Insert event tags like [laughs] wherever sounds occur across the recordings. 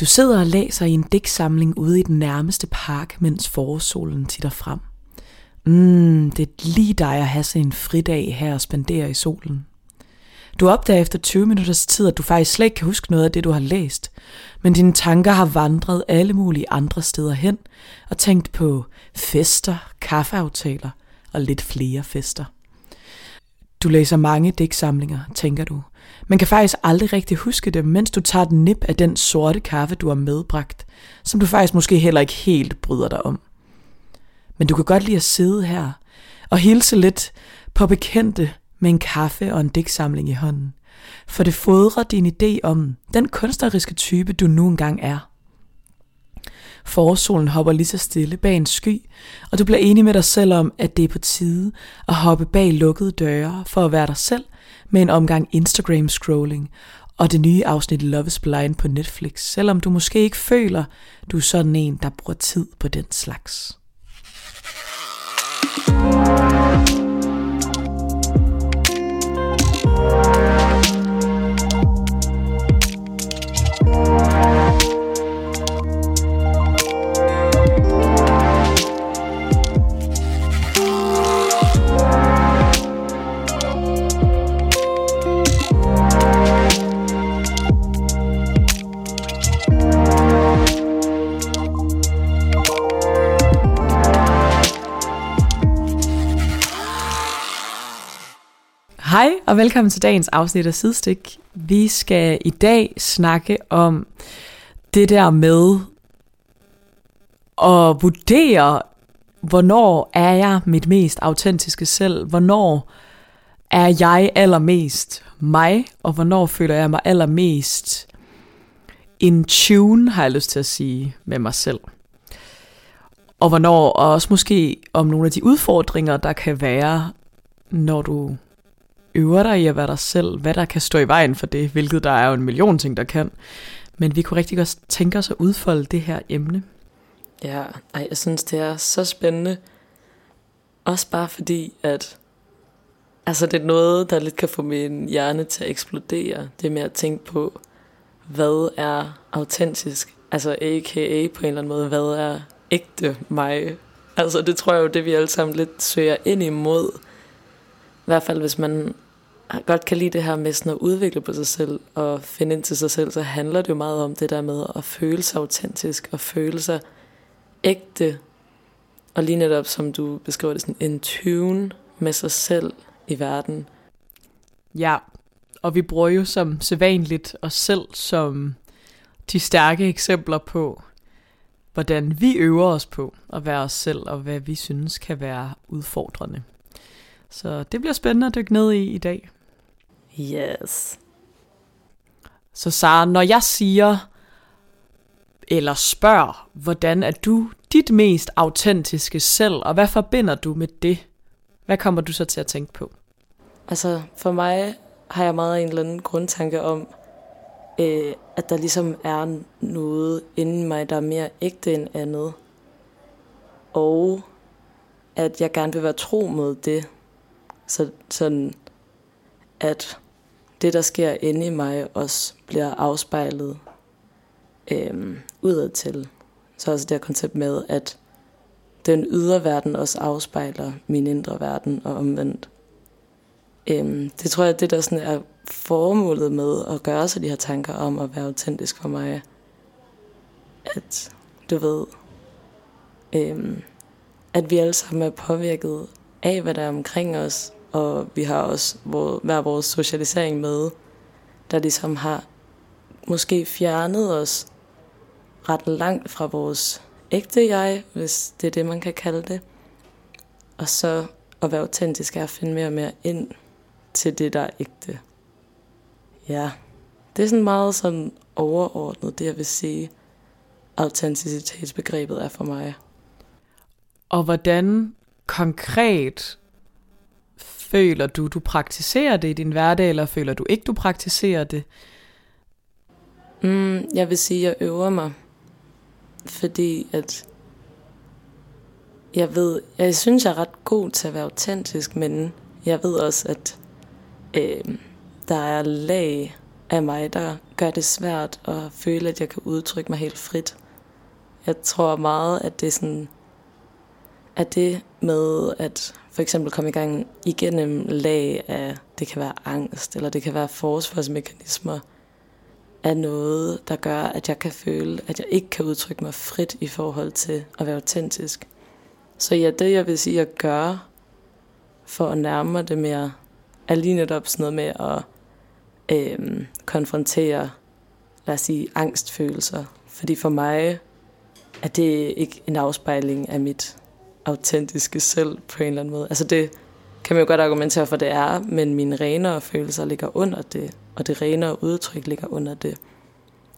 Du sidder og læser i en digtsamling ude i den nærmeste park, mens forårssolen titter frem. Mm, det er lige dig at have sådan en fridag her og spendere i solen. Du opdager efter 20 minutters tid, at du faktisk slet ikke kan huske noget af det, du har læst, men dine tanker har vandret alle mulige andre steder hen og tænkt på fester, kaffeaftaler og lidt flere fester. Du læser mange digtsamlinger, tænker du, man kan faktisk aldrig rigtig huske det, mens du tager den nip af den sorte kaffe, du har medbragt, som du faktisk måske heller ikke helt bryder dig om. Men du kan godt lide at sidde her og hilse lidt på bekendte med en kaffe og en digtsamling i hånden. For det fodrer din idé om den kunstneriske type, du nu engang er. Forsolen hopper lige så stille bag en sky, og du bliver enig med dig selv om, at det er på tide at hoppe bag lukkede døre for at være dig selv med en omgang Instagram-scrolling og det nye afsnit Love is Blind på Netflix, selvom du måske ikke føler, du er sådan en, der bruger tid på den slags. Hej og velkommen til dagens afsnit af Sidestik. Vi skal i dag snakke om det der med at vurdere, hvornår er jeg mit mest autentiske selv, hvornår er jeg allermest mig, og hvornår føler jeg mig allermest in tune, har jeg lyst til at sige, med mig selv. Og hvornår, og også måske om nogle af de udfordringer, der kan være, når du øver dig i at være dig selv, hvad der kan stå i vejen for det, hvilket der er jo en million ting, der kan. Men vi kunne rigtig godt tænke os at udfolde det her emne. Ja, ej, jeg synes, det er så spændende. Også bare fordi, at altså, det er noget, der lidt kan få min hjerne til at eksplodere. Det med at tænke på, hvad er autentisk? Altså a.k.a. på en eller anden måde, hvad er ægte mig? Altså det tror jeg jo, det vi alle sammen lidt søger ind imod i hvert fald hvis man godt kan lide det her med sådan at udvikle på sig selv og finde ind til sig selv, så handler det jo meget om det der med at føle sig autentisk og føle sig ægte. Og lige netop som du beskriver det, sådan en tune med sig selv i verden. Ja, og vi bruger jo som sædvanligt os selv som de stærke eksempler på, hvordan vi øver os på at være os selv, og hvad vi synes kan være udfordrende. Så det bliver spændende at dykke ned i i dag. Yes. Så Sara, når jeg siger, eller spørger, hvordan er du dit mest autentiske selv, og hvad forbinder du med det? Hvad kommer du så til at tænke på? Altså, for mig har jeg meget en eller anden grundtanke om, øh, at der ligesom er noget inden mig, der er mere ægte end andet. Og at jeg gerne vil være tro mod det, så sådan, at det, der sker inde i mig, også bliver afspejlet øhm, udad til. Så også det her koncept med, at den ydre verden også afspejler min indre verden og omvendt. Øhm, det tror jeg, det der sådan er formålet med at gøre sig de her tanker om at være autentisk for mig. At du ved, øhm, at vi alle sammen er påvirket af, hvad der er omkring os, og vi har også vores, hver vores socialisering med, der ligesom har måske fjernet os ret langt fra vores ægte jeg, hvis det er det, man kan kalde det. Og så at være autentisk er at finde mere og mere ind til det, der er ægte. Ja, det er sådan meget sådan overordnet, det jeg vil sige, autenticitetsbegrebet er for mig. Og hvordan konkret Føler du, du praktiserer det i din hverdag, eller føler du ikke, du praktiserer det? Mm, jeg vil sige, at jeg øver mig. Fordi at jeg ved, jeg synes, jeg er ret god til at være autentisk, men jeg ved også, at øh, der er lag af mig, der gør det svært at føle, at jeg kan udtrykke mig helt frit. Jeg tror meget, at det er sådan, at det med at for eksempel komme i gang igennem lag af, det kan være angst, eller det kan være forsvarsmekanismer, er noget, der gør, at jeg kan føle, at jeg ikke kan udtrykke mig frit i forhold til at være autentisk. Så ja, det jeg vil sige at gøre, for at nærme mig det mere, er lige netop sådan noget med at øh, konfrontere, lad os sige, angstfølelser. Fordi for mig er det ikke en afspejling af mit autentiske selv på en eller anden måde. Altså det kan man jo godt argumentere for, det er, men mine renere følelser ligger under det, og det renere udtryk ligger under det.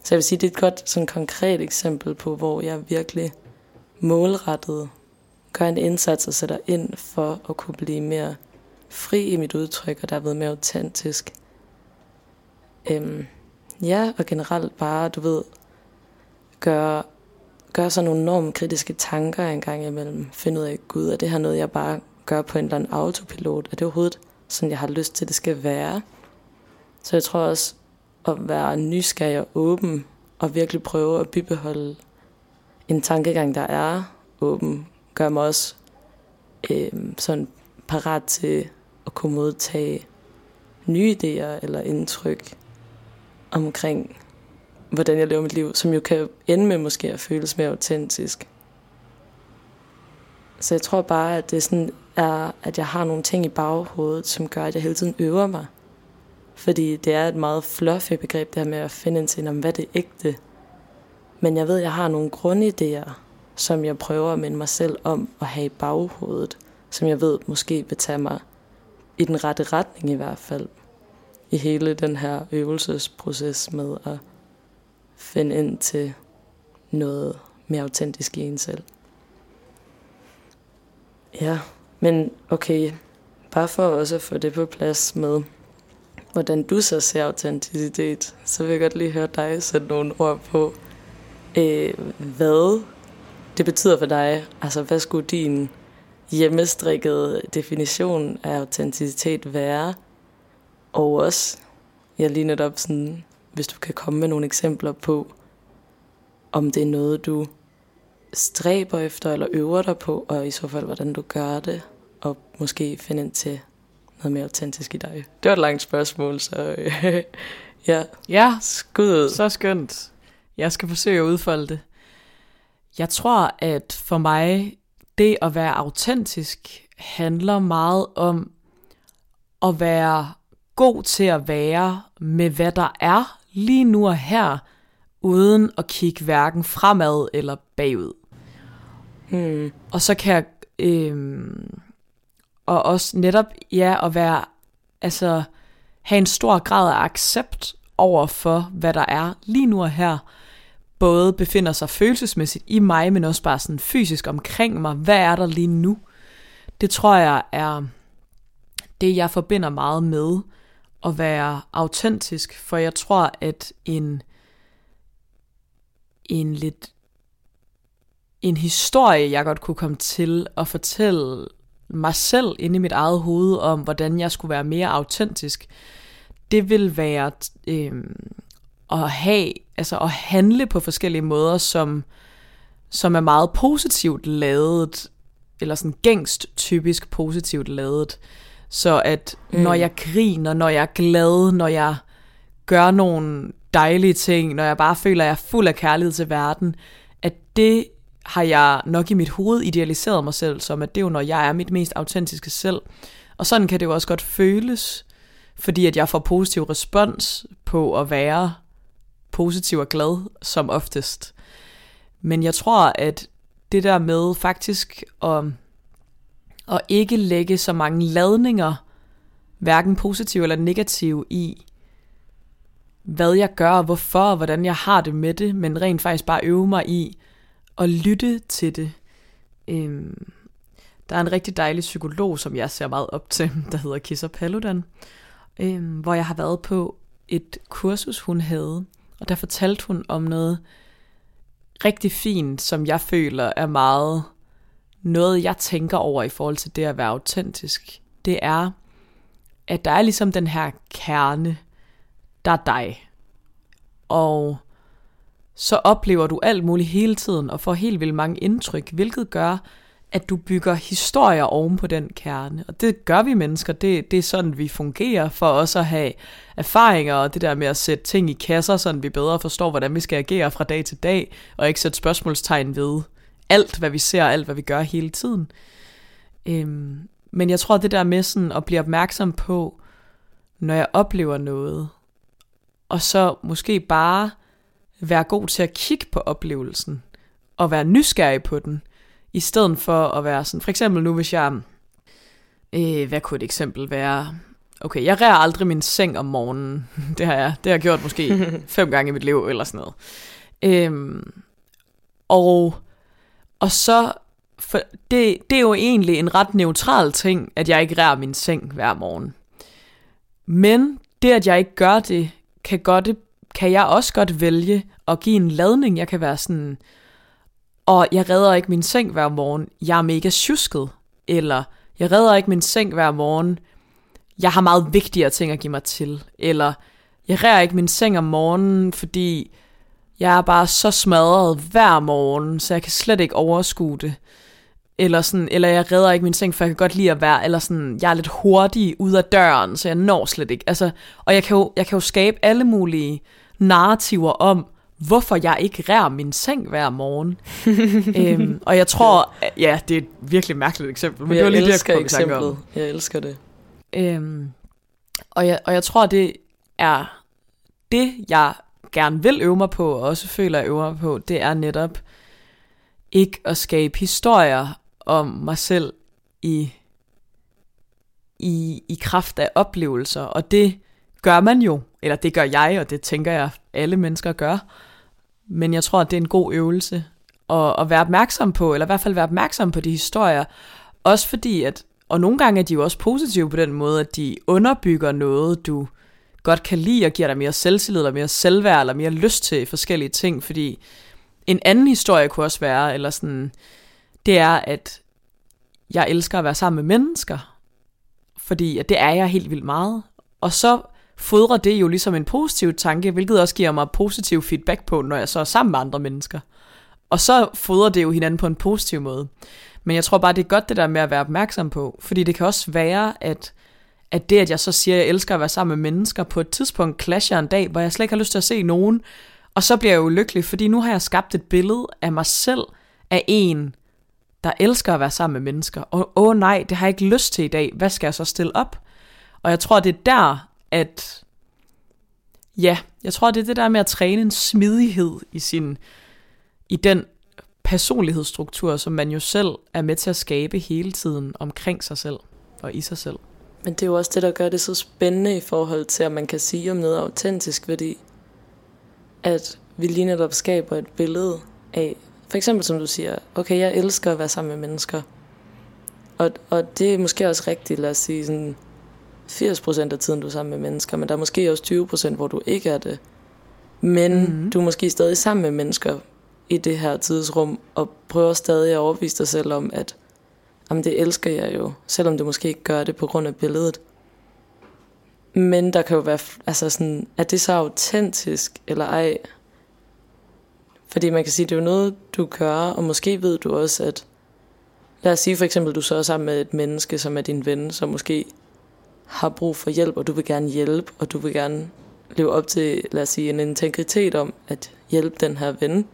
Så jeg vil sige, det er et godt sådan konkret eksempel på, hvor jeg virkelig målrettet gør en indsats og sætter ind for at kunne blive mere fri i mit udtryk, og derved mere autentisk. Øhm, ja, og generelt bare, du ved, gøre, gøre sådan nogle enormt kritiske tanker en gang imellem. Finde ud af, Gud, er det her noget, jeg bare gør på en eller anden autopilot? Er det overhovedet sådan, jeg har lyst til, det skal være? Så jeg tror også, at være nysgerrig og åben, og virkelig prøve at bibeholde en tankegang, der er åben, gør mig også øh, sådan parat til at kunne modtage nye idéer eller indtryk omkring, hvordan jeg lever mit liv, som jo kan ende med måske at føles mere autentisk. Så jeg tror bare, at det sådan er, at jeg har nogle ting i baghovedet, som gør, at jeg hele tiden øver mig. Fordi det er et meget fluffy begreb, det her med at finde ind til, om hvad det er ægte. Men jeg ved, at jeg har nogle grundidéer, som jeg prøver at minde mig selv om at have i baghovedet, som jeg ved måske vil tage mig i den rette retning i hvert fald, i hele den her øvelsesproces med at finde ind til noget mere autentisk i en selv. Ja, men okay, bare for også at få det på plads med, hvordan du så ser autenticitet, så vil jeg godt lige høre dig sætte nogle ord på, øh, hvad det betyder for dig. Altså, hvad skulle din hjemmestrikkede definition af autenticitet være? Og også, jeg lige netop sådan, hvis du kan komme med nogle eksempler på, om det er noget, du stræber efter eller øver dig på, og i så fald, hvordan du gør det, og måske finde ind til noget mere autentisk i dig. Det var et langt spørgsmål, så [laughs] ja. Ja, skud Så skønt. Jeg skal forsøge at udfolde det. Jeg tror, at for mig, det at være autentisk handler meget om at være god til at være med, hvad der er lige nu og her, uden at kigge hverken fremad eller bagud. Hmm. Og så kan jeg, øh, og også netop, ja, at være, altså, have en stor grad af accept over for, hvad der er lige nu og her, både befinder sig følelsesmæssigt i mig, men også bare sådan fysisk omkring mig. Hvad er der lige nu? Det tror jeg er det, jeg forbinder meget med at være autentisk, for jeg tror, at en, en lidt en historie, jeg godt kunne komme til at fortælle mig selv inde i mit eget hoved om, hvordan jeg skulle være mere autentisk, det vil være øh, at have, altså at handle på forskellige måder, som, som er meget positivt lavet, eller sådan gængst typisk positivt lavet. Så at mm. når jeg griner, når jeg er glad, når jeg gør nogle dejlige ting, når jeg bare føler, at jeg er fuld af kærlighed til verden, at det har jeg nok i mit hoved idealiseret mig selv som, at det er jo, når jeg er mit mest autentiske selv. Og sådan kan det jo også godt føles, fordi at jeg får positiv respons på at være positiv og glad som oftest. Men jeg tror, at det der med faktisk at, at ikke lægge så mange ladninger, hverken positive eller negative, i hvad jeg gør, og hvorfor, og hvordan jeg har det med det, men rent faktisk bare øve mig i at lytte til det. Øhm, der er en rigtig dejlig psykolog, som jeg ser meget op til, [laughs] der hedder Kissa Paludan, øhm, hvor jeg har været på et kursus, hun havde, og der fortalte hun om noget rigtig fint, som jeg føler er meget noget, jeg tænker over i forhold til det at være autentisk. Det er, at der er ligesom den her kerne, der er dig. og så oplever du alt muligt hele tiden, og får helt vildt mange indtryk, hvilket gør, at du bygger historier oven på den kerne. Og det gør vi mennesker, det, det er sådan, vi fungerer, for også at have erfaringer, og det der med at sætte ting i kasser, så vi bedre forstår, hvordan vi skal agere fra dag til dag, og ikke sætte spørgsmålstegn ved alt, hvad vi ser, alt, hvad vi gør hele tiden. Øhm, men jeg tror, det der med sådan at blive opmærksom på, når jeg oplever noget, og så måske bare være god til at kigge på oplevelsen, og være nysgerrig på den, i stedet for at være sådan, for eksempel nu hvis jeg, øh, hvad kunne et eksempel være, okay, jeg rærer aldrig min seng om morgenen, [laughs] det har jeg, det har jeg gjort måske [laughs] fem gange i mit liv, eller sådan noget. Øhm, og, og så, for det, det er jo egentlig en ret neutral ting, at jeg ikke rærer min seng hver morgen. Men det, at jeg ikke gør det, kan, godt, kan jeg også godt vælge at give en ladning. Jeg kan være sådan, og jeg redder ikke min seng hver morgen, jeg er mega tjusket. Eller, jeg redder ikke min seng hver morgen, jeg har meget vigtigere ting at give mig til. Eller, jeg redder ikke min seng om morgenen, fordi jeg er bare så smadret hver morgen, så jeg kan slet ikke overskue det. Eller, sådan, eller jeg redder ikke min seng, for jeg kan godt lide at være, eller sådan, jeg er lidt hurtig ud af døren, så jeg når slet ikke. Altså, og jeg kan, jo, jeg kan jo skabe alle mulige narrativer om, hvorfor jeg ikke rær min seng hver morgen. [laughs] øhm, og jeg tror, ja, det er et virkelig mærkeligt eksempel, men jeg det var lige det, jeg kom eksemplet. Om. Jeg elsker det. Øhm, og, jeg, og jeg tror, det er det, jeg gerne vil øve mig på, og også føler, jeg øver mig på, det er netop ikke at skabe historier om mig selv i, i, i kraft af oplevelser. Og det gør man jo, eller det gør jeg, og det tænker jeg, alle mennesker gør. Men jeg tror, at det er en god øvelse at, at være opmærksom på, eller i hvert fald være opmærksom på de historier. Også fordi, at, og nogle gange er de jo også positive på den måde, at de underbygger noget, du godt kan lide, og giver dig mere selvtillid, eller mere selvværd, eller mere lyst til forskellige ting, fordi en anden historie kunne også være, eller sådan, det er, at jeg elsker at være sammen med mennesker, fordi at det er jeg helt vildt meget. Og så fodrer det jo ligesom en positiv tanke, hvilket også giver mig positiv feedback på, når jeg så er sammen med andre mennesker. Og så fodrer det jo hinanden på en positiv måde. Men jeg tror bare, det er godt det der med at være opmærksom på, fordi det kan også være, at, at det, at jeg så siger, at jeg elsker at være sammen med mennesker, på et tidspunkt clasher en dag, hvor jeg slet ikke har lyst til at se nogen, og så bliver jeg jo lykkelig, fordi nu har jeg skabt et billede af mig selv, af en, der elsker at være sammen med mennesker. Og åh oh, nej, det har jeg ikke lyst til i dag. Hvad skal jeg så stille op? Og jeg tror, det er der, at... Ja, jeg tror, det er det der med at træne en smidighed i sin... I den personlighedsstruktur, som man jo selv er med til at skabe hele tiden omkring sig selv og i sig selv. Men det er jo også det, der gør det så spændende i forhold til, at man kan sige om noget autentisk, fordi at vi lige netop skaber et billede af, for eksempel som du siger, okay, jeg elsker at være sammen med mennesker. Og, og det er måske også rigtigt, lad os sige, sådan 80% af tiden, du er sammen med mennesker, men der er måske også 20%, hvor du ikke er det. Men mm-hmm. du er måske stadig sammen med mennesker i det her tidsrum, og prøver stadig at overbevise dig selv om, at jamen, det elsker jeg jo, selvom du måske ikke gør det på grund af billedet. Men der kan jo være, altså sådan, er det så autentisk eller ej? Fordi man kan sige, det er jo noget, du gør, og måske ved du også, at lad os sige for eksempel, du så er sammen med et menneske, som er din ven, som måske har brug for hjælp, og du vil gerne hjælpe, og du vil gerne leve op til, lad os sige, en integritet om at hjælpe den her ven.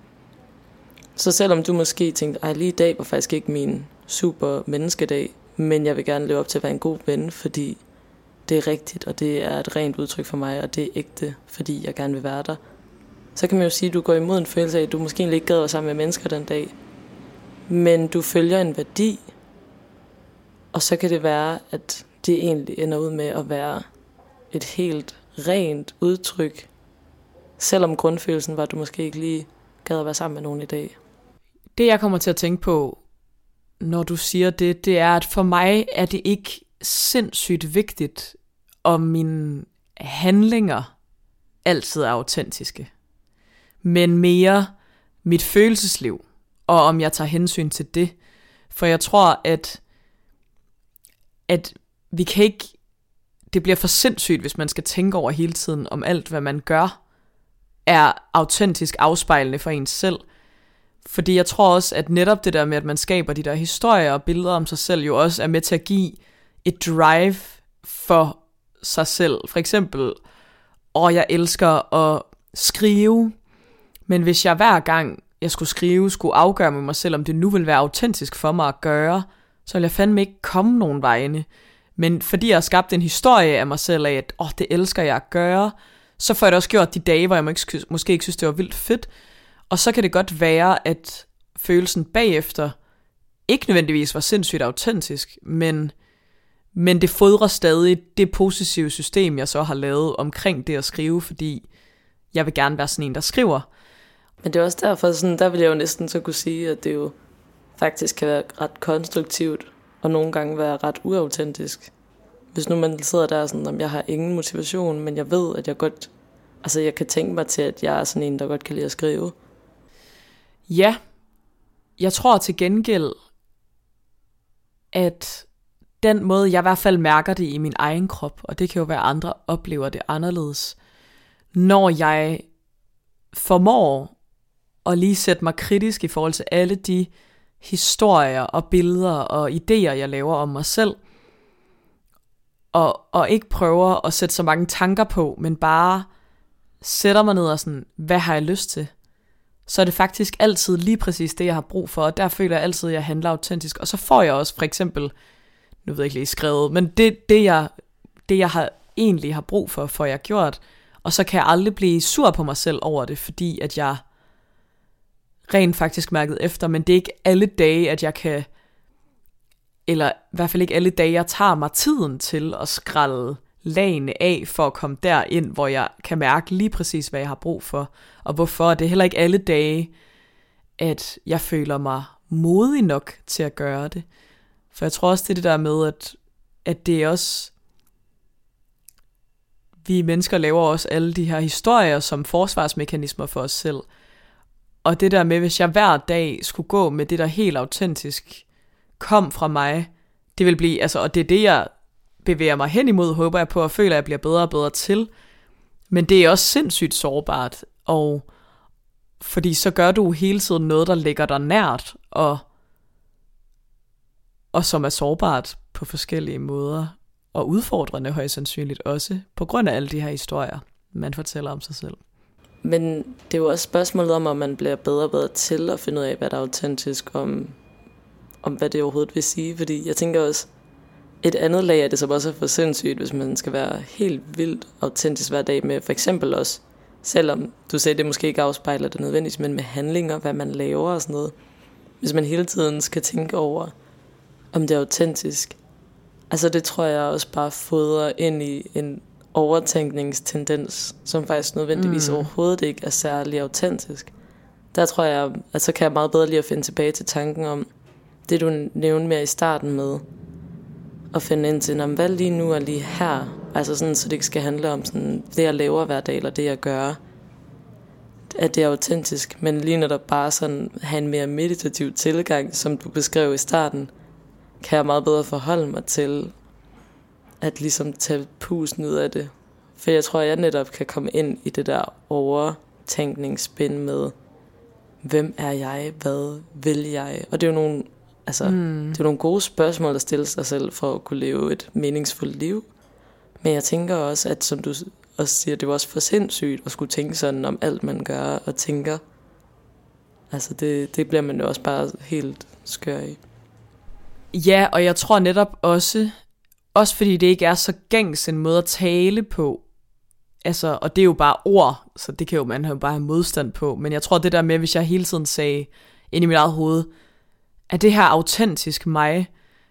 Så selvom du måske tænkte, ej lige i dag var faktisk ikke min super menneskedag, men jeg vil gerne leve op til at være en god ven, fordi det er rigtigt, og det er et rent udtryk for mig, og det er ægte, fordi jeg gerne vil være der. Så kan man jo sige, at du går imod en følelse af, at du måske ikke gad sammen med mennesker den dag, men du følger en værdi, og så kan det være, at det egentlig ender ud med at være et helt rent udtryk, selvom grundfølelsen var, at du måske ikke lige gad at være sammen med nogen i dag. Det jeg kommer til at tænke på, når du siger det, det er, at for mig er det ikke sindssygt vigtigt, om mine handlinger altid er autentiske, men mere mit følelsesliv, og om jeg tager hensyn til det. For jeg tror, at, at vi kan ikke, det bliver for sindssygt, hvis man skal tænke over hele tiden om alt, hvad man gør, er autentisk afspejlende for ens selv. Fordi jeg tror også, at netop det der med, at man skaber de der historier og billeder om sig selv, jo også er med til at give et drive for sig selv. For eksempel, og jeg elsker at skrive, men hvis jeg hver gang jeg skulle skrive, skulle afgøre med mig selv, om det nu ville være autentisk for mig at gøre, så ville jeg fandme ikke komme nogen vegne. Men fordi jeg har skabt en historie af mig selv af, at åh, det elsker jeg at gøre, så får jeg det også gjort de dage, hvor jeg måske ikke synes, det var vildt fedt. Og så kan det godt være, at følelsen bagefter ikke nødvendigvis var sindssygt autentisk, men, men det fodrer stadig det positive system, jeg så har lavet omkring det at skrive, fordi jeg vil gerne være sådan en, der skriver. Men det er også derfor, sådan, der vil jeg jo næsten så kunne sige, at det jo faktisk kan være ret konstruktivt, og nogle gange være ret uautentisk. Hvis nu man sidder der sådan, om jeg har ingen motivation, men jeg ved, at jeg godt, altså jeg kan tænke mig til, at jeg er sådan en, der godt kan lide at skrive. Ja, jeg tror til gengæld, at den måde, jeg i hvert fald mærker det i min egen krop, og det kan jo være, at andre oplever det anderledes, når jeg formår at lige sætte mig kritisk i forhold til alle de historier og billeder og idéer, jeg laver om mig selv, og, og ikke prøver at sætte så mange tanker på, men bare sætter mig ned og sådan, hvad har jeg lyst til? Så er det faktisk altid lige præcis det, jeg har brug for, og der føler jeg altid, at jeg handler autentisk. Og så får jeg også for eksempel, nu ved jeg ikke lige skrevet, men det, det, jeg, det jeg har, egentlig har brug for, får jeg gjort. Og så kan jeg aldrig blive sur på mig selv over det, fordi at jeg rent faktisk mærket efter, men det er ikke alle dage, at jeg kan, eller i hvert fald ikke alle dage, jeg tager mig tiden til at skralde lagene af for at komme derind, hvor jeg kan mærke lige præcis, hvad jeg har brug for, og hvorfor. Det er heller ikke alle dage, at jeg føler mig modig nok til at gøre det. For jeg tror også, det er det der med, at, at det er også... Vi mennesker laver også alle de her historier som forsvarsmekanismer for os selv. Og det der med, hvis jeg hver dag skulle gå med det, der helt autentisk kom fra mig, det vil blive, altså, og det er det, jeg bevæger mig hen imod, håber jeg på, og føler, at jeg bliver bedre og bedre til. Men det er også sindssygt sårbart, og fordi så gør du hele tiden noget, der ligger dig nært, og, og som er sårbart på forskellige måder, og udfordrende højst sandsynligt også, på grund af alle de her historier, man fortæller om sig selv. Men det er jo også spørgsmålet om, om man bliver bedre og bedre til at finde ud af, hvad der er autentisk, om, om hvad det overhovedet vil sige. Fordi jeg tænker også, et andet lag af det, som også er for sindssygt, hvis man skal være helt vildt autentisk hver dag med for eksempel også, selvom du sagde, det måske ikke afspejler det nødvendigt, men med handlinger, hvad man laver og sådan noget. Hvis man hele tiden skal tænke over, om det er autentisk. Altså det tror jeg også bare fodrer ind i en overtænkningstendens, som faktisk nødvendigvis mm. overhovedet ikke er særlig autentisk. Der tror jeg, at så kan jeg meget bedre lige at finde tilbage til tanken om, det du nævnte mere i starten med, at finde ind til, hvad lige nu og lige her? Altså sådan, så det ikke skal handle om sådan, det, jeg laver hver dag, eller det, jeg gør. At det er autentisk, men lige når der bare sådan have en mere meditativ tilgang, som du beskrev i starten, kan jeg meget bedre forholde mig til at ligesom tage pusen ud af det. For jeg tror, jeg netop kan komme ind i det der overtænkningsspænd med, hvem er jeg, hvad vil jeg? Og det er jo nogle Altså, mm. det er nogle gode spørgsmål at stille sig selv for at kunne leve et meningsfuldt liv. Men jeg tænker også, at som du også siger, det er også for sindssygt at skulle tænke sådan om alt, man gør og tænker. Altså, det, det bliver man jo også bare helt skør i. Ja, og jeg tror netop også, også fordi det ikke er så gængs en måde at tale på, altså, og det er jo bare ord, så det kan jo man jo bare have modstand på, men jeg tror det der med, hvis jeg hele tiden sagde ind i mit eget hoved, er det her autentisk mig,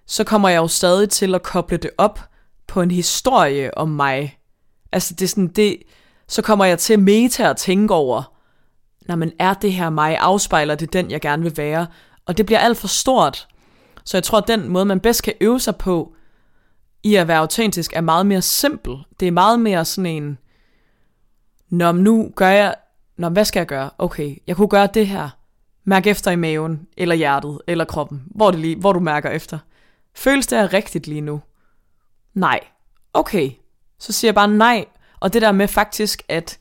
så kommer jeg jo stadig til at koble det op på en historie om mig. Altså det er sådan, det, så kommer jeg til meta at tænke over, når man er det her mig, afspejler det den, jeg gerne vil være. Og det bliver alt for stort. Så jeg tror, at den måde, man bedst kan øve sig på, i at være autentisk, er meget mere simpel. Det er meget mere sådan en, Nå, nu gør jeg, Nå, hvad skal jeg gøre? Okay, jeg kunne gøre det her. Mærk efter i maven, eller hjertet, eller kroppen, hvor, det lige, hvor du mærker efter. Føles det her rigtigt lige nu? Nej. Okay. Så siger jeg bare nej. Og det der med faktisk at,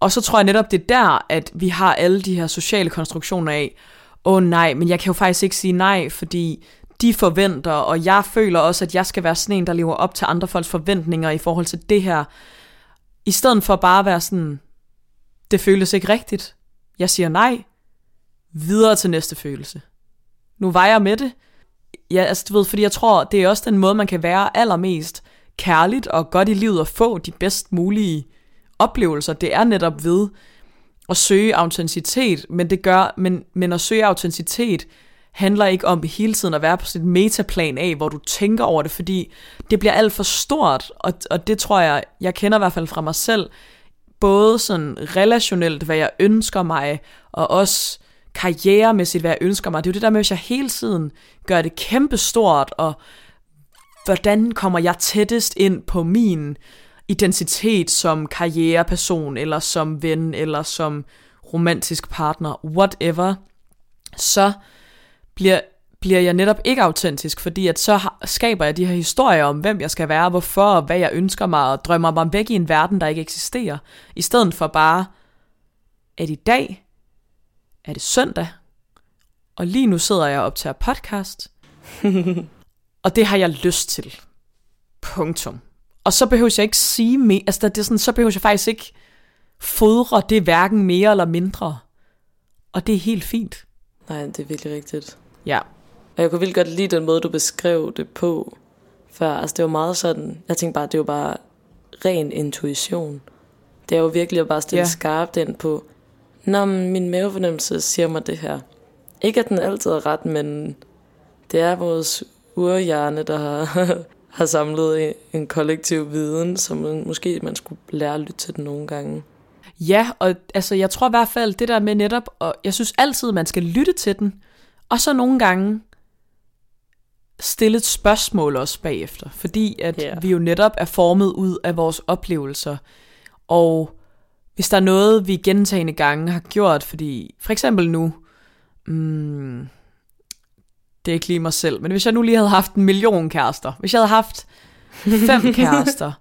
Og så tror jeg netop, det er der, at vi har alle de her sociale konstruktioner af, åh oh, nej, men jeg kan jo faktisk ikke sige nej, fordi de forventer, og jeg føler også, at jeg skal være sådan en, der lever op til andre folks forventninger i forhold til det her. I stedet for bare at være sådan, det føles ikke rigtigt. Jeg siger nej. Videre til næste følelse. Nu var jeg med det. Ja, altså du ved, fordi jeg tror, det er også den måde, man kan være allermest kærligt og godt i livet og få de bedst mulige oplevelser. Det er netop ved at søge autenticitet, men det gør, men, men at søge autenticitet handler ikke om hele tiden at være på sit metaplan af, hvor du tænker over det, fordi det bliver alt for stort, og, og det tror jeg, jeg kender i hvert fald fra mig selv, både sådan relationelt, hvad jeg ønsker mig, og også karrieremæssigt, hvad jeg ønsker mig. Det er jo det der med, hvis jeg hele tiden gør det kæmpestort, og hvordan kommer jeg tættest ind på min identitet som karriereperson, eller som ven, eller som romantisk partner, whatever, så bliver, bliver jeg netop ikke autentisk, fordi at så skaber jeg de her historier om, hvem jeg skal være, hvorfor, og hvad jeg ønsker mig, og drømmer mig væk i en verden, der ikke eksisterer, i stedet for bare, at i dag er det søndag, og lige nu sidder jeg op til at podcast, [laughs] og det har jeg lyst til. Punktum. Og så behøver jeg ikke sige mere, altså det er sådan, så behøver jeg faktisk ikke fodre det hverken mere eller mindre. Og det er helt fint. Nej, det er virkelig rigtigt. Ja. Og jeg kunne virkelig godt lide den måde, du beskrev det på. For altså, det var meget sådan, jeg tænkte bare, det var bare ren intuition. Det er jo virkelig at bare stille ja. skarpt ind på, Nå, min mavefornemmelse siger mig det her. Ikke at den altid er ret, men det er vores urhjerne, der har, [laughs] har samlet en kollektiv viden, som måske man skulle lære at lytte til den nogle gange. Ja, og altså, jeg tror i hvert fald, det der med netop, og jeg synes altid, man skal lytte til den, og så nogle gange stille et spørgsmål også bagefter, fordi at yeah. vi jo netop er formet ud af vores oplevelser, og hvis der er noget, vi gentagende gange har gjort, fordi for eksempel nu, mm, det er ikke lige mig selv, men hvis jeg nu lige havde haft en million kærester, hvis jeg havde haft fem [laughs] kærester,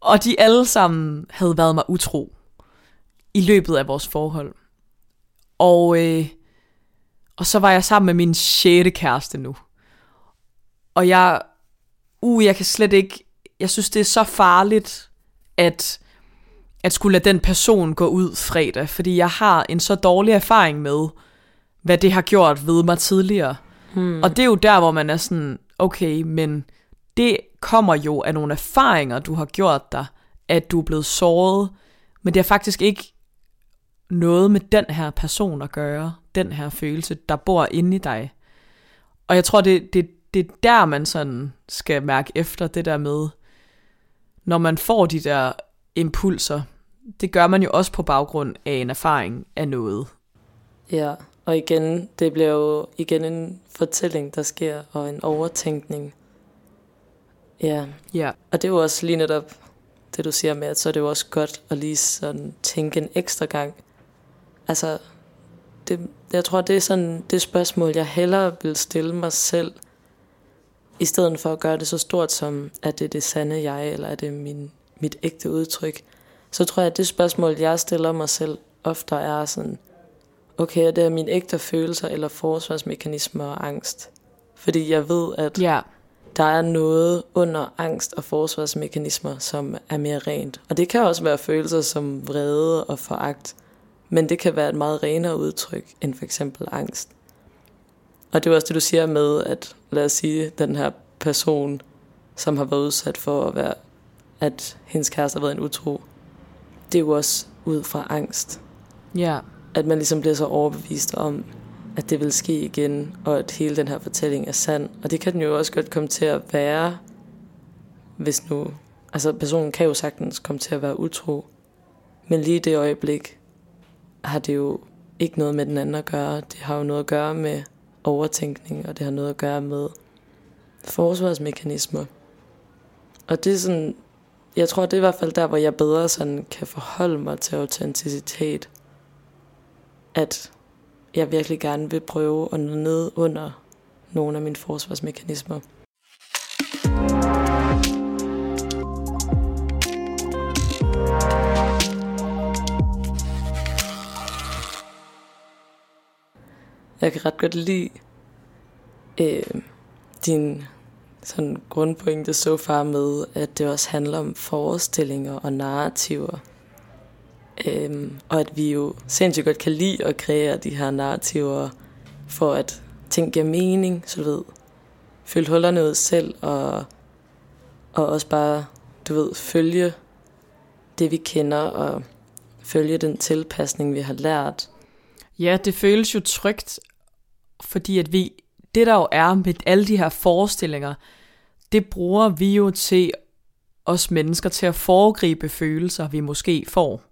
og de alle sammen havde været mig utro i løbet af vores forhold, og, øh, og så var jeg sammen med min sjette kæreste nu, og jeg, uh, jeg kan slet ikke, jeg synes det er så farligt, at at skulle lade den person gå ud fredag, fordi jeg har en så dårlig erfaring med, hvad det har gjort ved mig tidligere. Hmm. Og det er jo der, hvor man er sådan, okay, men det kommer jo af nogle erfaringer, du har gjort dig, at du er blevet såret, men det er faktisk ikke noget med den her person at gøre, den her følelse, der bor inde i dig. Og jeg tror, det, det, det er der, man sådan skal mærke efter det der med, når man får de der impulser, det gør man jo også på baggrund af en erfaring af noget. Ja, og igen, det bliver jo igen en fortælling, der sker, og en overtænkning. Ja. ja. Og det er jo også lige netop det, du siger med, at så er det jo også godt at lige sådan tænke en ekstra gang. Altså, det, jeg tror, det er sådan det spørgsmål, jeg hellere vil stille mig selv, i stedet for at gøre det så stort som, at det er det sande jeg, eller er det min, mit ægte udtryk så tror jeg, at det spørgsmål, jeg stiller mig selv ofte er sådan, okay, er det mine ægte følelser eller forsvarsmekanismer og angst? Fordi jeg ved, at ja. der er noget under angst og forsvarsmekanismer, som er mere rent. Og det kan også være følelser som vrede og foragt, men det kan være et meget renere udtryk end for eksempel angst. Og det er også det, du siger med, at lad os sige, den her person, som har været udsat for at være, at hendes kæreste har været en utro, det er jo også ud fra angst. Ja. At man ligesom bliver så overbevist om, at det vil ske igen, og at hele den her fortælling er sand. Og det kan den jo også godt komme til at være, hvis nu... Altså, personen kan jo sagtens komme til at være utro. Men lige i det øjeblik har det jo ikke noget med den anden at gøre. Det har jo noget at gøre med overtænkning, og det har noget at gøre med forsvarsmekanismer. Og det er sådan, jeg tror, det er i hvert fald der, hvor jeg bedre sådan kan forholde mig til autenticitet. At jeg virkelig gerne vil prøve at nå ned under nogle af mine forsvarsmekanismer. Jeg kan ret godt lide øh, din sådan grundpointe så far med, at det også handler om forestillinger og narrativer. Øhm, og at vi jo sindssygt godt kan lide at kreere de her narrativer, for at ting giver mening, så du ved, fylde hullerne ud selv, og, og også bare, du ved, følge det, vi kender, og følge den tilpasning, vi har lært. Ja, det føles jo trygt, fordi at vi, det der jo er med alle de her forestillinger, det bruger vi jo til os mennesker til at foregribe følelser, vi måske får.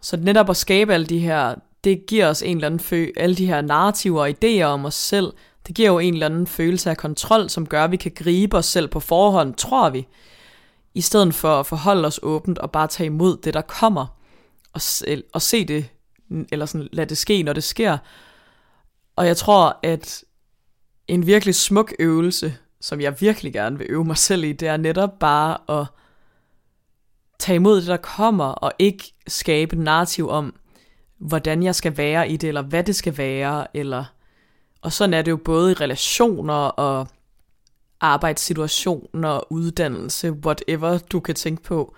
Så netop at skabe alle de her, det giver os en eller anden fø, alle de her narrativer og idéer om os selv, det giver jo en eller anden følelse af kontrol, som gør, at vi kan gribe os selv på forhånd, tror vi. I stedet for at forholde os åbent og bare tage imod det, der kommer, og, og se det, eller sådan lade det ske, når det sker. Og jeg tror, at en virkelig smuk øvelse, som jeg virkelig gerne vil øve mig selv i, det er netop bare at tage imod det, der kommer, og ikke skabe en narrativ om, hvordan jeg skal være i det, eller hvad det skal være, eller... Og sådan er det jo både i relationer og arbejdssituationer, uddannelse, whatever du kan tænke på.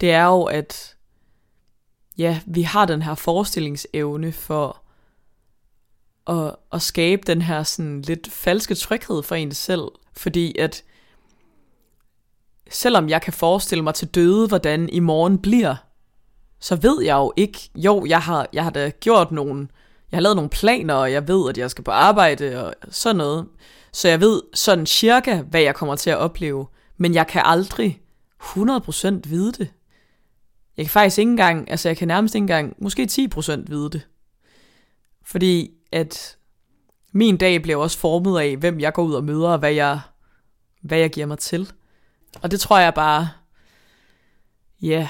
Det er jo, at ja, vi har den her forestillingsevne for at, at skabe den her sådan lidt falske tryghed for en selv, fordi at selvom jeg kan forestille mig til døde, hvordan i morgen bliver, så ved jeg jo ikke, jo, jeg har, jeg har da gjort nogle, jeg har lavet nogle planer, og jeg ved, at jeg skal på arbejde og sådan noget. Så jeg ved sådan cirka, hvad jeg kommer til at opleve, men jeg kan aldrig 100% vide det. Jeg kan faktisk ikke engang, altså jeg kan nærmest ikke engang, måske 10% vide det. Fordi at min dag bliver også formet af, hvem jeg går ud og møder, og hvad jeg, hvad jeg giver mig til. Og det tror jeg bare, ja,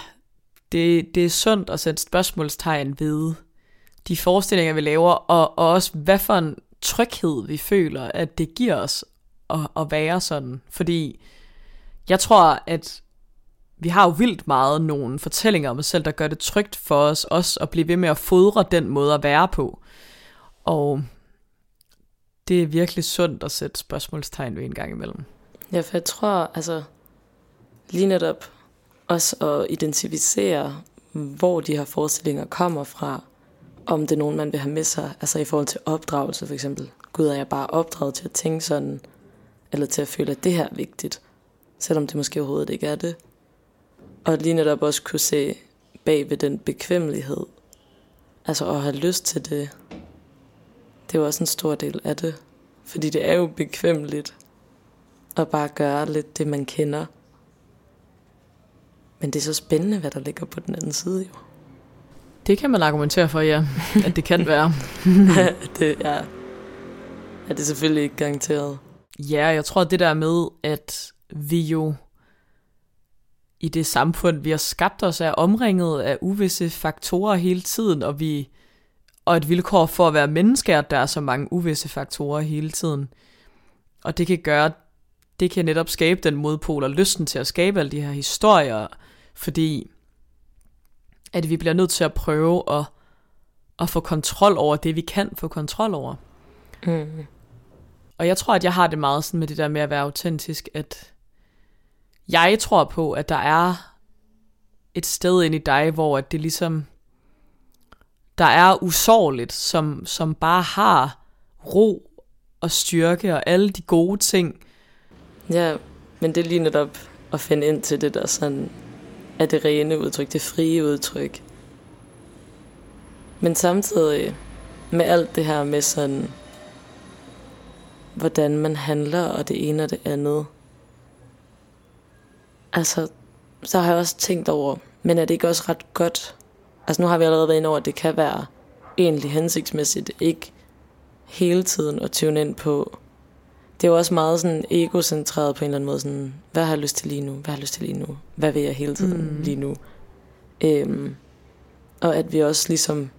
det, det er sundt at sætte spørgsmålstegn ved de forestillinger, vi laver, og, og også hvad for en tryghed, vi føler, at det giver os at, at være sådan. Fordi jeg tror, at vi har jo vildt meget nogle fortællinger om os selv, der gør det trygt for os også at blive ved med at fodre den måde at være på. Og det er virkelig sundt at sætte spørgsmålstegn ved en gang imellem. Ja, for jeg tror, altså lige netop også at identificere, hvor de her forestillinger kommer fra, om det er nogen, man vil have med sig, altså i forhold til opdragelse for eksempel. Gud, er jeg bare opdraget til at tænke sådan, eller til at føle, at det her er vigtigt, selvom det måske overhovedet ikke er det. Og lige netop også kunne se bag ved den bekvemmelighed, altså at have lyst til det, det er jo også en stor del af det. Fordi det er jo bekvemmeligt at bare gøre lidt det, man kender. Men det er så spændende, hvad der ligger på den anden side jo. Det kan man argumentere for, ja. [laughs] At det kan være. [laughs] det, ja. ja, det er selvfølgelig ikke garanteret. Ja, jeg tror, det der med, at vi jo i det samfund, vi har skabt os, er omringet af uvisse faktorer hele tiden, og vi og et vilkår for at være menneske, at der er så mange uvisse faktorer hele tiden. Og det kan gøre, det kan netop skabe den modpol og lysten til at skabe alle de her historier, fordi at vi bliver nødt til at prøve at, at få kontrol over det, vi kan få kontrol over. Mm. Og jeg tror, at jeg har det meget sådan med det der med at være autentisk, at jeg tror på, at der er et sted ind i dig, hvor at det ligesom der er usårligt, som, som bare har ro og styrke og alle de gode ting. Ja, men det er lige netop at finde ind til det der sådan, er det rene udtryk, det frie udtryk. Men samtidig med alt det her med sådan, hvordan man handler og det ene og det andet. Altså, så har jeg også tænkt over, men er det ikke også ret godt Altså nu har vi allerede været inde over, at det kan være egentlig hensigtsmæssigt ikke hele tiden at tune ind på. Det er jo også meget sådan egocentreret på en eller anden måde. Sådan, hvad har jeg lyst til lige nu? Hvad har jeg lyst til lige nu? Hvad vil jeg hele tiden mm. lige nu? Øhm, og at vi også ligesom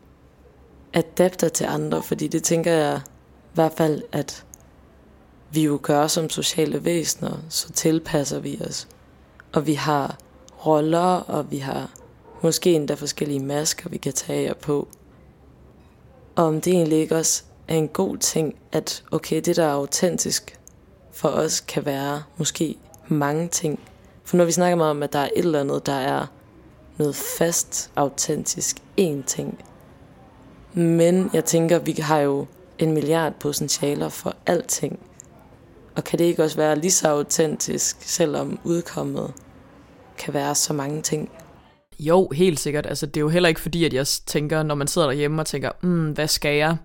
adapter til andre, fordi det tænker jeg i hvert fald, at vi jo gør som sociale væsener, så tilpasser vi os. Og vi har roller, og vi har Måske endda forskellige masker, vi kan tage jer på. Og om det egentlig ikke også er en god ting, at okay, det der er autentisk for os, kan være måske mange ting. For når vi snakker meget om, at der er et eller andet, der er noget fast, autentisk, én ting. Men jeg tænker, vi har jo en milliard potentialer for alting. Og kan det ikke også være lige så autentisk, selvom udkommet kan være så mange ting? Jo, helt sikkert. Altså, det er jo heller ikke fordi, at jeg tænker, når man sidder derhjemme og tænker, mm, hvad skal jeg?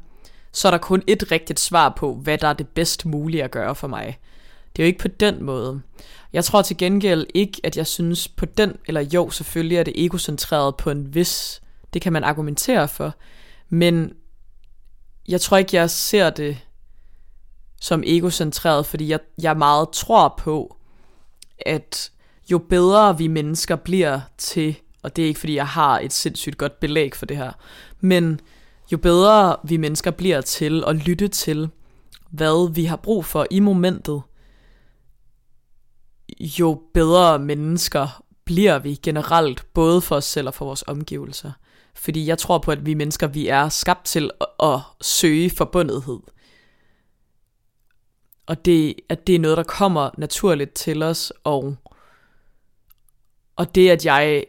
Så er der kun et rigtigt svar på, hvad der er det bedst mulige at gøre for mig. Det er jo ikke på den måde. Jeg tror til gengæld ikke, at jeg synes på den, eller jo, selvfølgelig er det egocentreret på en vis, det kan man argumentere for, men jeg tror ikke, jeg ser det som egocentreret, fordi jeg, jeg meget tror på, at jo bedre vi mennesker bliver til, og det er ikke fordi, jeg har et sindssygt godt belæg for det her, men jo bedre vi mennesker bliver til at lytte til, hvad vi har brug for i momentet, jo bedre mennesker bliver vi generelt, både for os selv og for vores omgivelser. Fordi jeg tror på, at vi mennesker, vi er skabt til at, at søge forbundethed. Og det, at det er noget, der kommer naturligt til os, og, og det, at jeg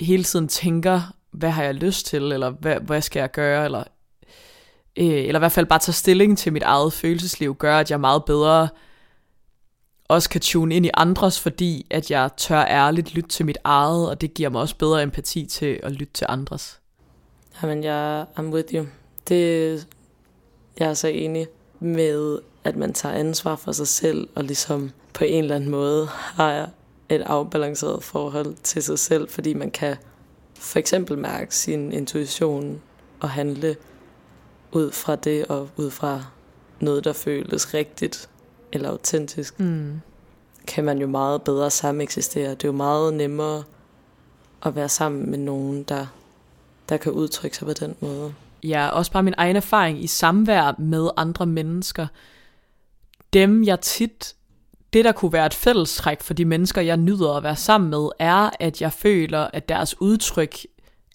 hele tiden tænker, hvad har jeg lyst til, eller hvad, hvad skal jeg gøre, eller, øh, eller i hvert fald bare tage stilling til mit eget følelsesliv, gør, at jeg meget bedre også kan tune ind i andres, fordi at jeg tør ærligt lytte til mit eget, og det giver mig også bedre empati til at lytte til andres. Jamen, jeg I'm with you. Det, jeg er så enig med, at man tager ansvar for sig selv, og ligesom på en eller anden måde har et afbalanceret forhold til sig selv, fordi man kan for eksempel mærke sin intuition og handle ud fra det, og ud fra noget, der føles rigtigt eller autentisk, mm. kan man jo meget bedre sammen eksistere. Det er jo meget nemmere at være sammen med nogen, der, der kan udtrykke sig på den måde. Ja, også bare min egen erfaring i samvær med andre mennesker. Dem jeg tit, det der kunne være et fællestræk for de mennesker, jeg nyder at være sammen med, er, at jeg føler, at deres udtryk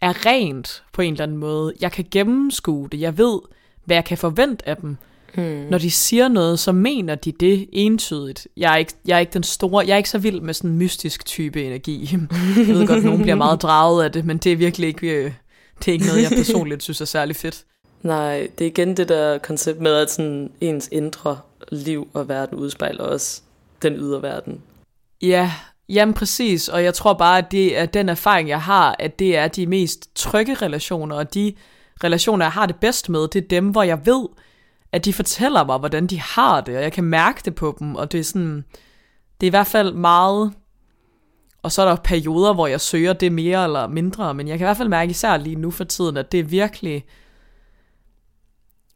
er rent på en eller anden måde. Jeg kan gennemskue det. Jeg ved, hvad jeg kan forvente af dem. Hmm. Når de siger noget, så mener de det entydigt. Jeg er, ikke, jeg er ikke den store, jeg er ikke så vild med sådan en mystisk type energi. [laughs] Jeg ved godt, at nogen bliver meget draget af det, men det er virkelig ikke, øh, det er ikke noget, jeg personligt synes er særlig fedt. Nej, det er igen det der koncept med, at sådan ens indre liv og verden udspejler også den ydre verden. Ja, jamen præcis, og jeg tror bare, at det er den erfaring, jeg har, at det er de mest trygge relationer, og de relationer, jeg har det bedst med, det er dem, hvor jeg ved, at de fortæller mig, hvordan de har det, og jeg kan mærke det på dem, og det er sådan, det er i hvert fald meget, og så er der perioder, hvor jeg søger det mere eller mindre, men jeg kan i hvert fald mærke især lige nu for tiden, at det er virkelig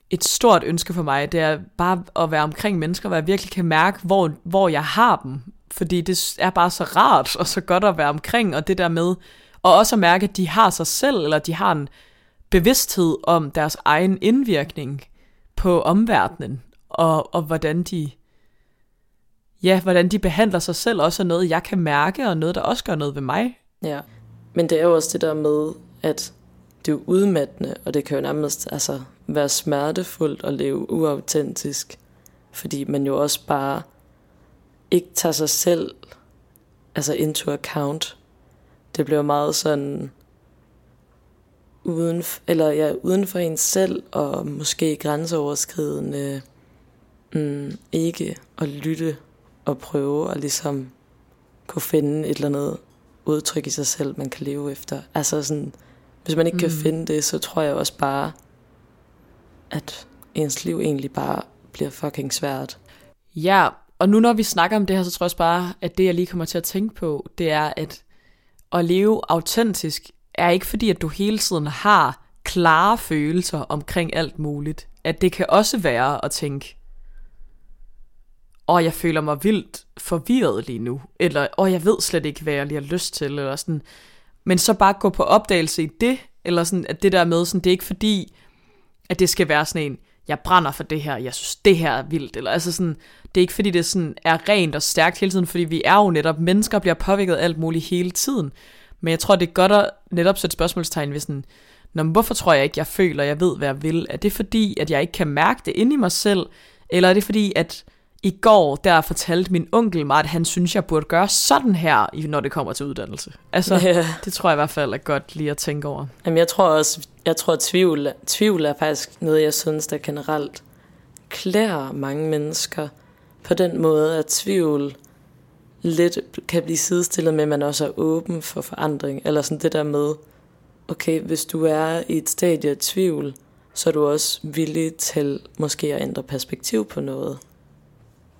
et stort ønske for mig, det er bare at være omkring mennesker, hvor jeg virkelig kan mærke, hvor, hvor jeg har dem, fordi det er bare så rart og så godt at være omkring, og det der med, og også at mærke, at de har sig selv, eller de har en bevidsthed om deres egen indvirkning på omverdenen, og, og hvordan de ja, hvordan de behandler sig selv, også er noget, jeg kan mærke, og noget, der også gør noget ved mig. Ja, men det er jo også det der med, at det er jo udmattende, og det kan jo nærmest altså, være smertefuldt at leve uautentisk, fordi man jo også bare ikke tager sig selv altså into account. Det bliver meget sådan, uden, eller ja, uden for en selv, og måske grænseoverskridende, mm, ikke at lytte og prøve at ligesom kunne finde et eller andet udtryk i sig selv, man kan leve efter. Altså sådan, hvis man ikke mm. kan finde det, så tror jeg også bare, at ens liv egentlig bare bliver fucking svært. Ja, og nu når vi snakker om det her, så tror jeg også bare, at det jeg lige kommer til at tænke på, det er, at at leve autentisk er ikke fordi, at du hele tiden har klare følelser omkring alt muligt. At det kan også være at tænke, åh, jeg føler mig vildt forvirret lige nu, eller åh, jeg ved slet ikke, hvad jeg lige har lyst til, eller sådan. Men så bare gå på opdagelse i det, eller sådan, at det der med, sådan, det er ikke fordi, at det skal være sådan en, jeg brænder for det her, jeg synes, det her er vildt, eller altså sådan, det er ikke fordi, det sådan er rent og stærkt hele tiden, fordi vi er jo netop, mennesker bliver påvirket af alt muligt hele tiden. Men jeg tror, det er godt at netop sætte spørgsmålstegn ved sådan, Nå, men hvorfor tror jeg ikke, jeg føler, jeg ved, hvad jeg vil? Er det fordi, at jeg ikke kan mærke det inde i mig selv? Eller er det fordi, at i går, der fortalte min onkel mig, at han synes, jeg burde gøre sådan her, når det kommer til uddannelse. Altså, ja. det tror jeg i hvert fald er godt lige at tænke over. Jamen, jeg tror også, jeg tror, at tvivl, tvivl er faktisk noget, jeg synes, der generelt klæder mange mennesker på den måde, at tvivl lidt kan blive sidestillet med, at man også er åben for forandring. Eller sådan det der med, okay, hvis du er i et stadie af tvivl, så er du også villig til måske at ændre perspektiv på noget.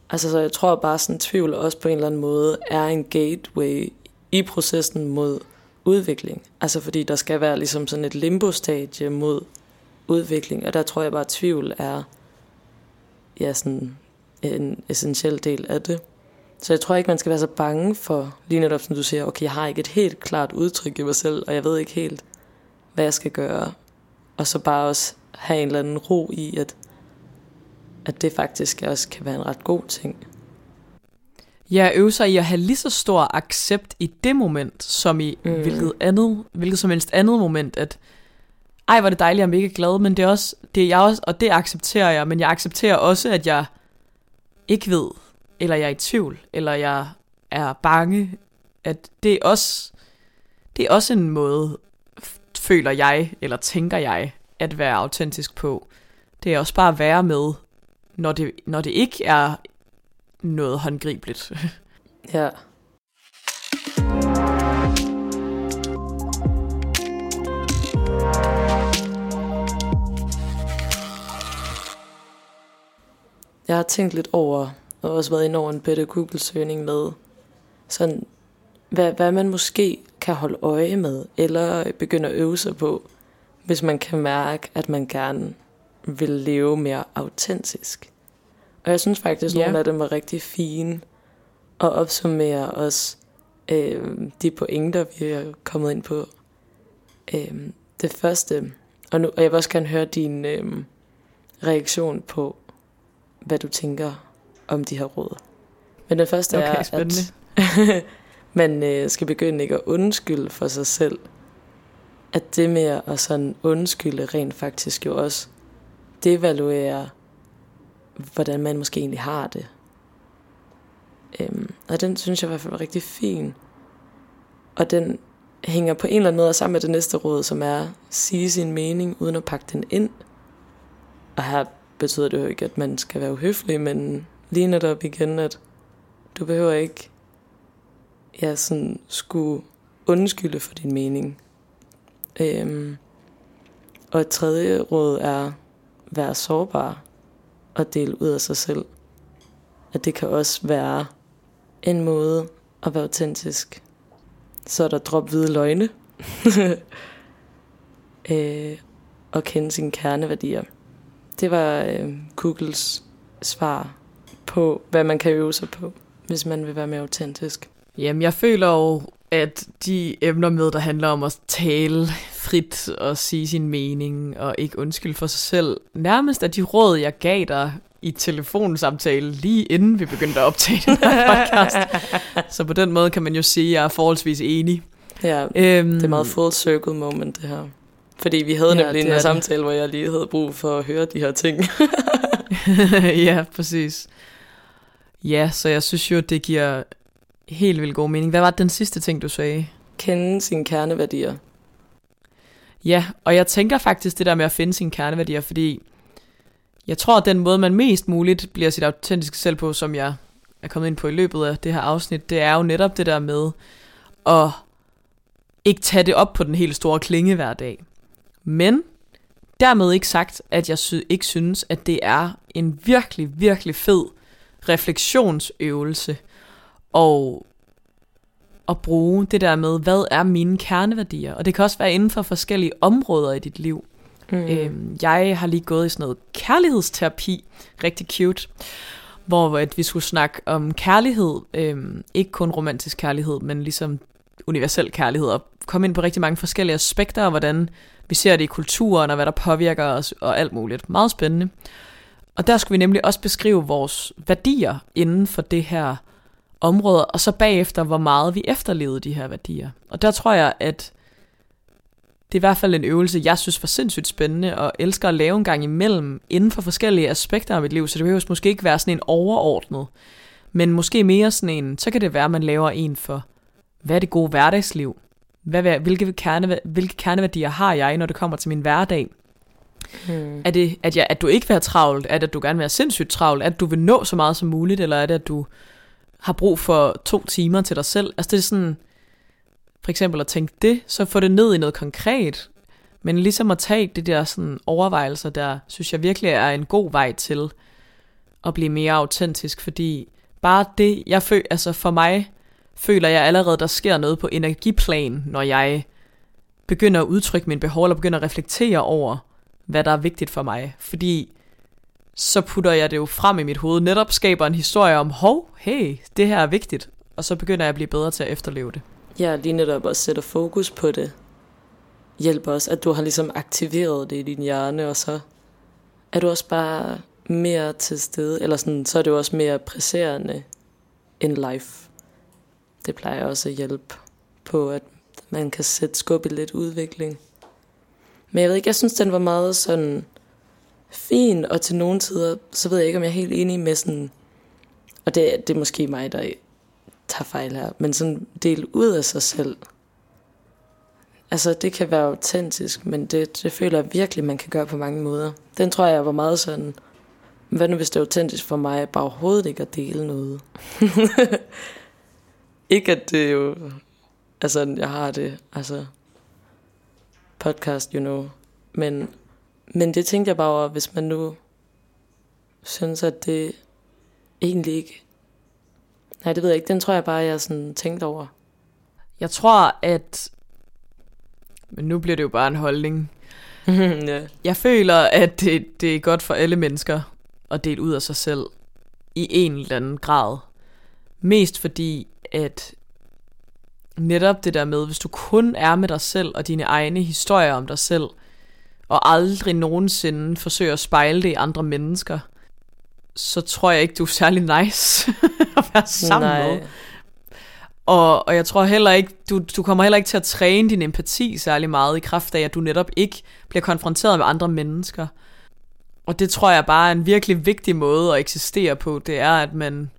Altså, så jeg tror bare, sådan tvivl også på en eller anden måde er en gateway i processen mod udvikling. Altså, fordi der skal være ligesom sådan et limbo-stadie mod udvikling, og der tror jeg bare, at tvivl er ja, sådan en essentiel del af det. Så jeg tror ikke, man skal være så bange for, lige netop som du siger, okay, jeg har ikke et helt klart udtryk i mig selv, og jeg ved ikke helt, hvad jeg skal gøre. Og så bare også have en eller anden ro i, at, at det faktisk også kan være en ret god ting. Ja, øve sig i at have lige så stor accept i det moment, som i mm. hvilket, andet, hvilket som helst andet moment, at ej, var det dejligt, jeg er mega glad, men det er også, det er jeg også, og det accepterer jeg, men jeg accepterer også, at jeg ikke ved, eller jeg er i tvivl, eller jeg er bange, at det er også, det er også en måde, føler jeg, eller tænker jeg, at være autentisk på. Det er også bare at være med, når det, når det ikke er noget håndgribeligt. [laughs] ja. Jeg har tænkt lidt over, og også været ind over en bedre Google-søgning med, sådan, hvad, hvad man måske kan holde øje med, eller begynde at øve sig på, hvis man kan mærke, at man gerne vil leve mere autentisk. Og jeg synes faktisk, at nogle af dem var rigtig fine, og opsummere også øh, de pointer, vi er kommet ind på. Øh, det første, og, nu, og jeg vil også gerne høre din øh, reaktion på, hvad du tænker om de her råd. Men det første okay, er, spændende. at [laughs] man øh, skal begynde ikke at undskylde for sig selv. At det med at sådan undskylde rent faktisk jo også devaluere, hvordan man måske egentlig har det. Øhm, og den synes jeg i hvert fald var rigtig fin. Og den hænger på en eller anden måde sammen med det næste råd, som er sige sin mening uden at pakke den ind. Og her betyder det jo ikke, at man skal være uhøflig, men lige netop igen, at du behøver ikke ja, sådan skulle undskylde for din mening. Øhm, og et tredje råd er, være sårbar og dele ud af sig selv. At det kan også være en måde at være autentisk. Så er der drop hvide løgne. [laughs] øh, og kende sine kerneværdier. Det var øh, Googles svar på, hvad man kan øve sig på, hvis man vil være mere autentisk. Jamen, jeg føler jo, at de emner med, der handler om at tale frit og sige sin mening og ikke undskylde for sig selv, nærmest er de råd, jeg gav dig i telefonsamtale lige inden vi begyndte at optage den her [laughs] podcast. Så på den måde kan man jo sige, at jeg er forholdsvis enig. Ja, øhm, det er meget full circle moment det her. Fordi vi havde ja, nemlig en samtale, hvor jeg lige havde brug for at høre de her ting. [laughs] ja, præcis. Ja, så jeg synes jo, det giver helt vildt god mening. Hvad var den sidste ting, du sagde? Kende sine kerneværdier. Ja, og jeg tænker faktisk det der med at finde sine kerneværdier, fordi jeg tror, at den måde, man mest muligt bliver sit autentiske selv på, som jeg er kommet ind på i løbet af det her afsnit, det er jo netop det der med at ikke tage det op på den helt store klinge hver dag. Men dermed ikke sagt, at jeg sy- ikke synes, at det er en virkelig, virkelig fed refleksionsøvelse og at bruge det der med, hvad er mine kerneværdier? Og det kan også være inden for forskellige områder i dit liv. Mm. Øhm, jeg har lige gået i sådan noget kærlighedsterapi, rigtig cute, hvor at vi skulle snakke om kærlighed, øhm, ikke kun romantisk kærlighed, men ligesom universel kærlighed, og komme ind på rigtig mange forskellige aspekter, og hvordan vi ser det i kulturen, og hvad der påvirker os, og alt muligt. Meget spændende. Og der skulle vi nemlig også beskrive vores værdier inden for det her område, og så bagefter, hvor meget vi efterlevede de her værdier. Og der tror jeg, at det er i hvert fald en øvelse, jeg synes var sindssygt spændende, og elsker at lave en gang imellem, inden for forskellige aspekter af mit liv, så det behøver måske ikke være sådan en overordnet, men måske mere sådan en, så kan det være, at man laver en for, hvad er det gode hverdagsliv? Hvad, hvilke, kerne, hvilke kerneværdier har jeg, når det kommer til min hverdag? Hmm. Er det, at, jeg, at du ikke vil have travlt? Er det, at du gerne vil have sindssygt travlt? At du vil nå så meget som muligt? Eller er det, at du har brug for to timer til dig selv? Altså det er sådan, for eksempel at tænke det, så få det ned i noget konkret. Men ligesom at tage det der sådan overvejelser der, synes jeg virkelig er en god vej til at blive mere autentisk, fordi bare det, jeg føler, altså for mig, føler jeg allerede, der sker noget på energiplan, når jeg begynder at udtrykke mine behov, eller begynder at reflektere over, hvad der er vigtigt for mig. Fordi så putter jeg det jo frem i mit hoved, netop skaber en historie om, hov, hey, det her er vigtigt, og så begynder jeg at blive bedre til at efterleve det. Ja, lige netop at sætte fokus på det, hjælper også, at du har ligesom aktiveret det i din hjerne, og så er du også bare mere til stede, eller sådan, så er det jo også mere presserende end life. Det plejer også at hjælpe på, at man kan sætte skub i lidt udvikling. Men jeg ved ikke, jeg synes, den var meget sådan fin, og til nogle tider, så ved jeg ikke, om jeg er helt enig med sådan, og det, det er måske mig, der tager fejl her, men sådan del ud af sig selv. Altså, det kan være autentisk, men det, det føler jeg virkelig, man kan gøre på mange måder. Den tror jeg var meget sådan, hvad nu hvis det er autentisk for mig, bare overhovedet ikke at dele noget. [laughs] ikke at det jo, altså jeg har det, altså podcast, you know, men, men det tænkte jeg bare over, hvis man nu synes, at det egentlig ikke Nej, det ved jeg ikke. Den tror jeg bare, jeg sådan tænkt over. Jeg tror, at... Men nu bliver det jo bare en holdning. [laughs] ja. Jeg føler, at det, det er godt for alle mennesker at dele ud af sig selv i en eller anden grad. Mest fordi, at netop det der med, hvis du kun er med dig selv og dine egne historier om dig selv, og aldrig nogensinde forsøger at spejle det i andre mennesker, så tror jeg ikke, du er særlig nice [laughs] at være sammen Nej. med. Og, og jeg tror heller ikke, du, du kommer heller ikke til at træne din empati særlig meget i kraft af, at du netop ikke bliver konfronteret med andre mennesker. Og det tror jeg bare er en virkelig vigtig måde at eksistere på, det er, at man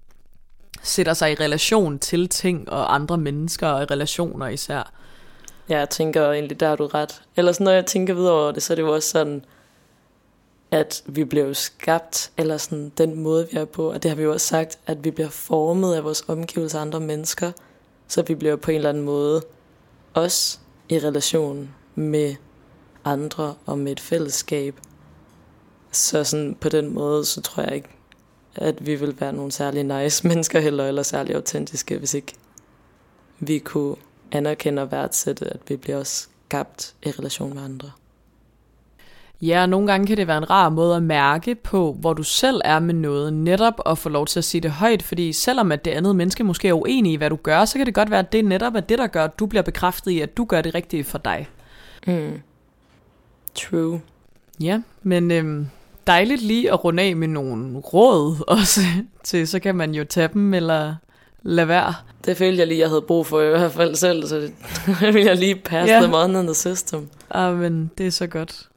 sætter sig i relation til ting og andre mennesker og i relationer især. Ja, jeg tænker egentlig, der har du ret. Ellers når jeg tænker videre over det, så er det jo også sådan, at vi bliver skabt, eller sådan den måde, vi er på, og det har vi jo også sagt, at vi bliver formet af vores omgivelser af andre mennesker, så vi bliver på en eller anden måde også i relation med andre og med et fællesskab. Så sådan på den måde, så tror jeg ikke, at vi vil være nogle særlig nice [laughs] mennesker heller, eller særlig autentiske, hvis ikke vi kunne anerkende og værdsætte, at vi bliver også skabt i relation med andre. Ja, og nogle gange kan det være en rar måde at mærke på, hvor du selv er med noget, netop at få lov til at sige det højt, fordi selvom at det andet menneske måske er uenig i, hvad du gør, så kan det godt være, at det netop er det, der gør, at du bliver bekræftet i, at du gør det rigtige for dig. Mm. True. Ja, men øhm, dejligt lige at runde af med nogle råd også, [laughs] til så kan man jo tage dem, eller lade være. Det følte jeg lige, jeg havde brug for i hvert fald selv, så det [laughs] vil jeg lige passe yeah. them on in the system. Ah, men det er så godt.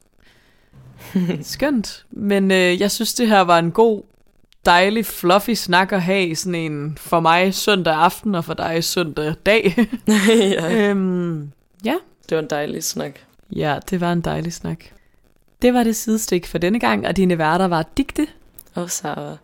[laughs] Skønt. Men øh, jeg synes, det her var en god, dejlig, fluffy snak at have sådan en for mig søndag aften og for dig søndag dag. [laughs] ja. øhm, ja. Det var en dejlig snak. Ja, det var en dejlig snak. Det var det sidestik for denne gang, og dine værter var Digte og Sarah.